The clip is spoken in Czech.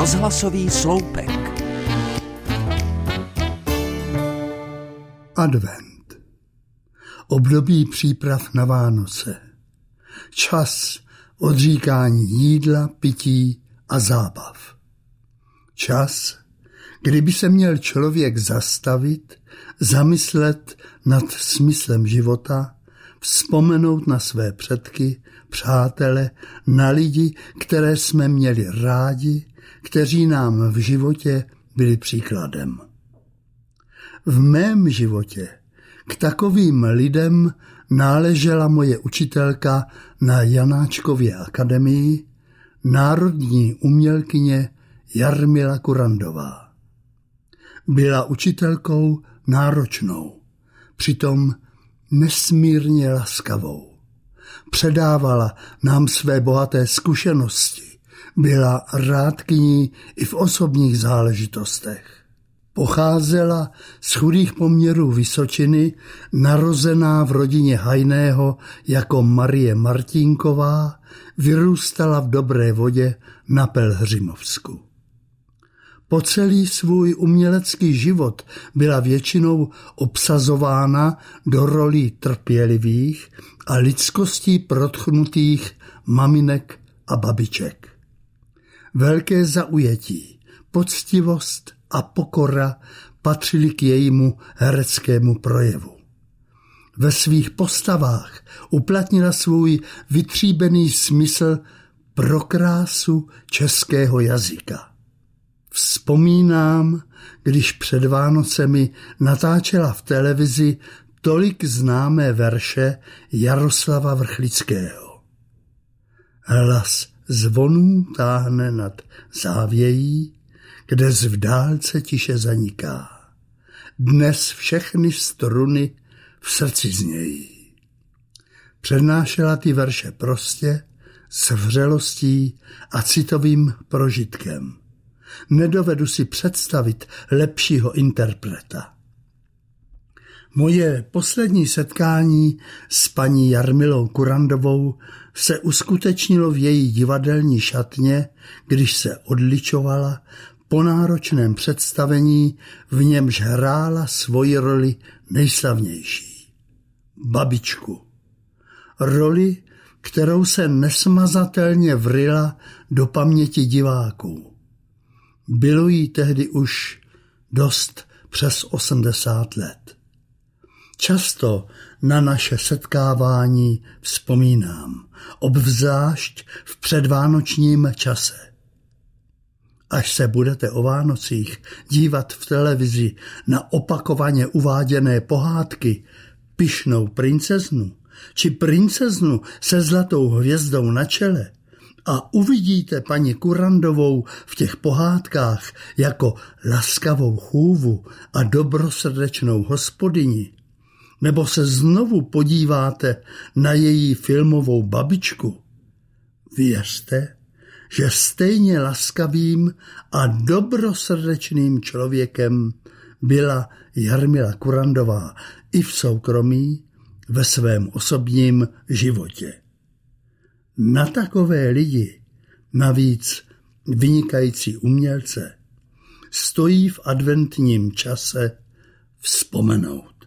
Rozhlasový sloupek. Advent. Období příprav na Vánoce. Čas odříkání jídla, pití a zábav. Čas, kdyby se měl člověk zastavit, zamyslet nad smyslem života, vzpomenout na své předky, přátele, na lidi, které jsme měli rádi, kteří nám v životě byli příkladem. V mém životě k takovým lidem náležela moje učitelka na Janáčkově akademii, národní umělkyně Jarmila Kurandová. Byla učitelkou náročnou, přitom nesmírně laskavou. Předávala nám své bohaté zkušenosti, byla rádkyní i v osobních záležitostech. Pocházela z chudých poměrů Vysočiny, narozená v rodině Hajného jako Marie Martinková, vyrůstala v dobré vodě na Pelhřimovsku. Po celý svůj umělecký život byla většinou obsazována do rolí trpělivých a lidskostí protchnutých maminek a babiček. Velké zaujetí, poctivost a pokora patřily k jejímu hereckému projevu. Ve svých postavách uplatnila svůj vytříbený smysl pro krásu českého jazyka. Vzpomínám, když před Vánocemi natáčela v televizi tolik známé verše Jaroslava Vrchlického. Hlas zvonů táhne nad závějí, kde v dálce tiše zaniká. Dnes všechny struny v srdci znějí. Přednášela ty verše prostě, s vřelostí a citovým prožitkem. Nedovedu si představit lepšího interpreta. Moje poslední setkání s paní Jarmilou Kurandovou se uskutečnilo v její divadelní šatně, když se odličovala po náročném představení, v němž hrála svoji roli nejslavnější. Babičku. Roli, kterou se nesmazatelně vrila do paměti diváků. Bylo jí tehdy už dost přes 80 let. Často na naše setkávání vzpomínám, obvzášť v předvánočním čase. Až se budete o Vánocích dívat v televizi na opakovaně uváděné pohádky Pišnou princeznu či princeznu se zlatou hvězdou na čele a uvidíte paní Kurandovou v těch pohádkách jako laskavou chůvu a dobrosrdečnou hospodyni, nebo se znovu podíváte na její filmovou babičku, věřte, že stejně laskavým a dobrosrdečným člověkem byla Jarmila Kurandová i v soukromí, ve svém osobním životě. Na takové lidi, navíc vynikající umělce, stojí v adventním čase vzpomenout.